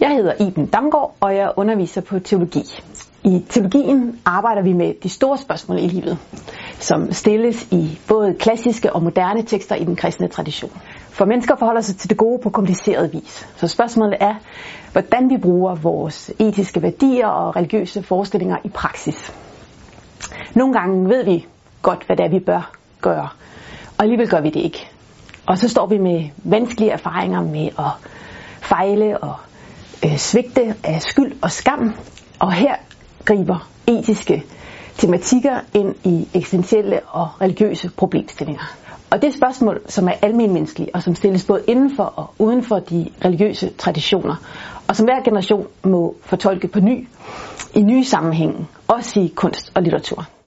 Jeg hedder Iben Damgaard, og jeg underviser på teologi. I teologien arbejder vi med de store spørgsmål i livet, som stilles i både klassiske og moderne tekster i den kristne tradition. For mennesker forholder sig til det gode på kompliceret vis. Så spørgsmålet er, hvordan vi bruger vores etiske værdier og religiøse forestillinger i praksis. Nogle gange ved vi godt, hvad det er, vi bør gøre, og alligevel gør vi det ikke. Og så står vi med vanskelige erfaringer med at fejle og øh, svigte af skyld og skam. Og her griber etiske tematikker ind i eksistentielle og religiøse problemstillinger. Og det er spørgsmål, som er almenmenneskelige, og som stilles både indenfor og uden for de religiøse traditioner, og som hver generation må fortolke på ny, i nye sammenhænge, også i kunst og litteratur.